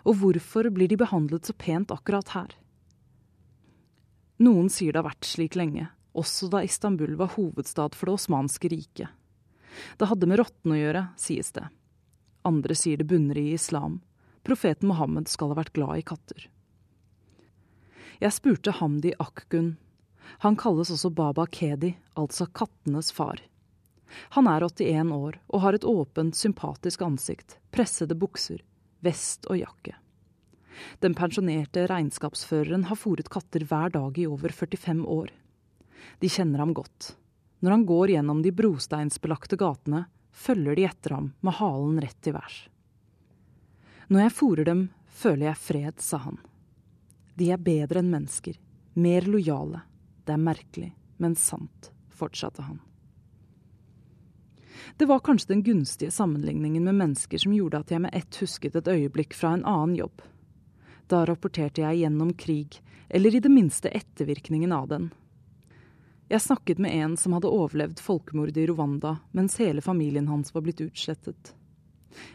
Og hvorfor blir de behandlet så pent akkurat her? Noen sier det har vært slik lenge, også da Istanbul var hovedstad for det osmanske riket. Det hadde med rottene å gjøre, sies det. Andre sier det bunner i islam. Profeten Mohammed skal ha vært glad i katter. Jeg spurte Hamdi Akgun. Han kalles også Baba Kedi, altså kattenes far. Han er 81 år og har et åpent, sympatisk ansikt, pressede bukser, vest og jakke. Den pensjonerte regnskapsføreren har fòret katter hver dag i over 45 år. De kjenner ham godt. Når han går gjennom de brosteinsbelagte gatene, følger de etter ham med halen rett til værs. Når jeg fòrer dem, føler jeg fred, sa han. De er bedre enn mennesker, mer lojale. Det er merkelig, men sant, fortsatte han. Det var kanskje den gunstige sammenligningen med mennesker som gjorde at jeg med ett husket et øyeblikk fra en annen jobb. Da rapporterte jeg gjennom krig, eller i det minste ettervirkningen av den, jeg snakket med en som hadde overlevd folkemordet i Rwanda, mens hele familien hans var blitt utslettet.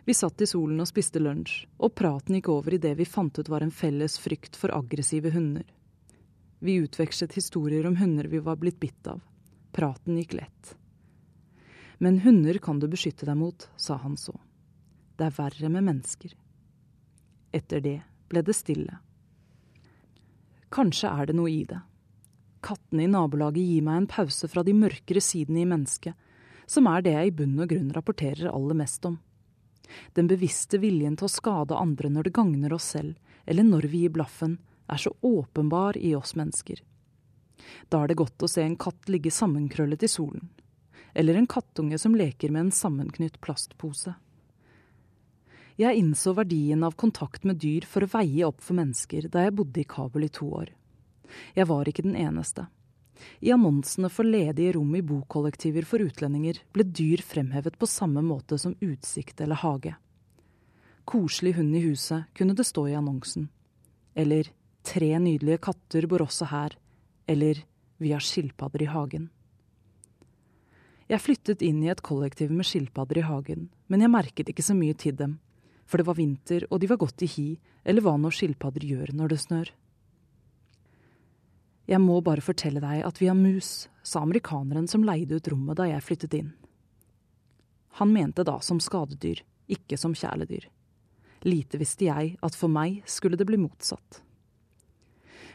Vi satt i solen og spiste lunsj, og praten gikk over i det vi fant ut var en felles frykt for aggressive hunder. Vi utvekslet historier om hunder vi var blitt bitt av. Praten gikk lett. Men hunder kan du beskytte deg mot, sa han så. Det er verre med mennesker. Etter det ble det stille. Kanskje er det noe i det. Kattene i nabolaget gir meg en pause fra de mørkere sidene i mennesket, som er det jeg i bunn og grunn rapporterer aller mest om. Den bevisste viljen til å skade andre når det gagner oss selv, eller når vi gir blaffen, er så åpenbar i oss mennesker. Da er det godt å se en katt ligge sammenkrøllet i solen, eller en kattunge som leker med en sammenknytt plastpose. Jeg innså verdien av kontakt med dyr for å veie opp for mennesker da jeg bodde i Kabul i to år. Jeg var ikke den eneste. I annonsene for ledige rom i bokollektiver for utlendinger ble dyr fremhevet på samme måte som utsikt eller hage. Koselig hund i huset kunne det stå i annonsen. Eller tre nydelige katter bor også her. Eller vi har skilpadder i hagen. Jeg flyttet inn i et kollektiv med skilpadder i hagen, men jeg merket ikke så mye til dem, for det var vinter og de var godt i hi, eller hva nå skilpadder gjør når det snør. Jeg må bare fortelle deg at vi har mus, sa amerikaneren som leide ut rommet da jeg flyttet inn. Han mente da som skadedyr, ikke som kjæledyr. Lite visste jeg at for meg skulle det bli motsatt.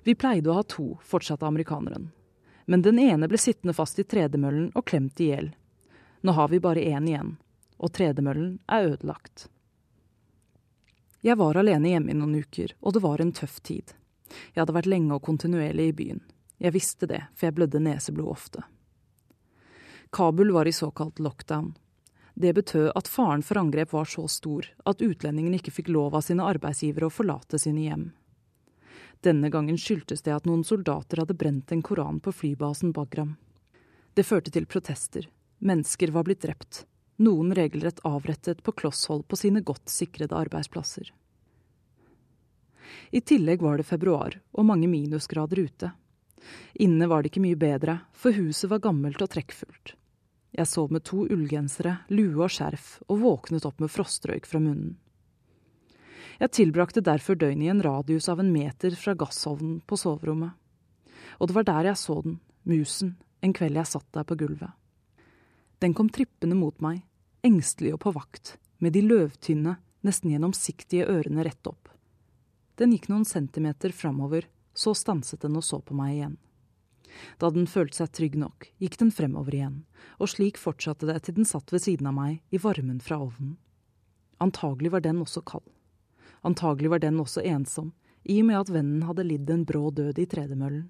Vi pleide å ha to, fortsatte amerikaneren. Men den ene ble sittende fast i tredemøllen og klemt i hjel. Nå har vi bare én igjen, og tredemøllen er ødelagt. Jeg var alene hjemme i noen uker, og det var en tøff tid. Jeg hadde vært lenge og kontinuerlig i byen. Jeg visste det, for jeg blødde neseblod ofte. Kabul var i såkalt lockdown. Det betød at faren for angrep var så stor at utlendingene ikke fikk lov av sine arbeidsgivere å forlate sine hjem. Denne gangen skyldtes det at noen soldater hadde brent en koran på flybasen Bagram. Det førte til protester. Mennesker var blitt drept. Noen regelrett avrettet på kloss hold på sine godt sikrede arbeidsplasser. I tillegg var det februar og mange minusgrader ute. Inne var det ikke mye bedre, for huset var gammelt og trekkfullt. Jeg sov med to ullgensere, lue og skjerf, og våknet opp med frostrøyk fra munnen. Jeg tilbrakte derfor døgnet i en radius av en meter fra gassovnen på soverommet. Og det var der jeg så den, musen, en kveld jeg satt der på gulvet. Den kom trippende mot meg, engstelig og på vakt, med de løvtynne, nesten gjennomsiktige ørene rett opp. Den gikk noen centimeter framover, så stanset den og så på meg igjen. Da den følte seg trygg nok, gikk den fremover igjen, og slik fortsatte det til den satt ved siden av meg i varmen fra ovnen. Antagelig var den også kald. Antagelig var den også ensom, i og med at vennen hadde lidd en brå død i tredemøllen.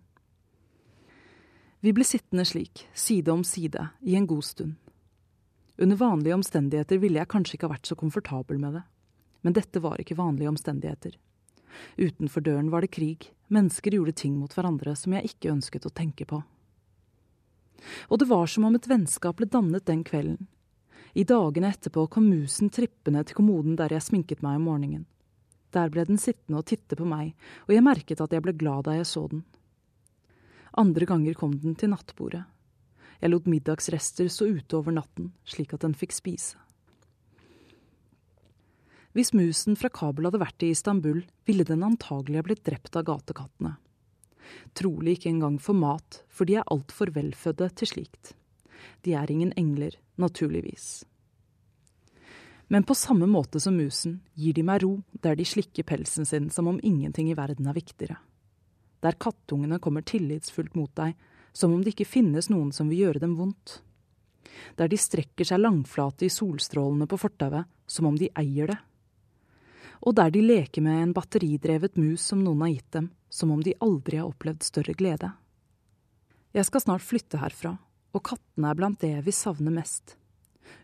Vi ble sittende slik, side om side, i en god stund. Under vanlige omstendigheter ville jeg kanskje ikke ha vært så komfortabel med det, men dette var ikke vanlige omstendigheter. Utenfor døren var det krig, mennesker gjorde ting mot hverandre som jeg ikke ønsket å tenke på. Og det var som om et vennskap ble dannet den kvelden. I dagene etterpå kom musen trippende til kommoden der jeg sminket meg om morgenen. Der ble den sittende og titte på meg, og jeg merket at jeg ble glad da jeg så den. Andre ganger kom den til nattbordet. Jeg lot middagsrester stå ute over natten, slik at den fikk spise. Hvis musen fra Kabul hadde vært i Istanbul, ville den antagelig ha blitt drept av gatekattene. Trolig ikke engang for mat, for de er altfor velfødde til slikt. De er ingen engler, naturligvis. Men på samme måte som musen gir de meg ro der de slikker pelsen sin som om ingenting i verden er viktigere. Der kattungene kommer tillitsfullt mot deg, som om det ikke finnes noen som vil gjøre dem vondt. Der de strekker seg langflate i solstrålene på fortauet, som om de eier det. Og der de leker med en batteridrevet mus som noen har gitt dem, som om de aldri har opplevd større glede. Jeg skal snart flytte herfra, og kattene er blant det jeg vil savne mest.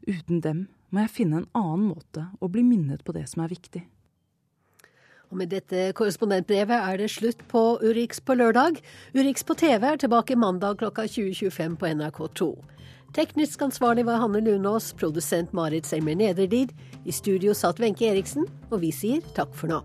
Uten dem må jeg finne en annen måte å bli minnet på det som er viktig. Og med dette korrespondentbrevet er det slutt på Urix på lørdag. Urix på TV er tilbake mandag klokka 20.25 på NRK2. Teknisk ansvarlig var Hanne Lunås, produsent Marit Selmer Nederdid. I studio satt Wenche Eriksen, og vi sier takk for nå.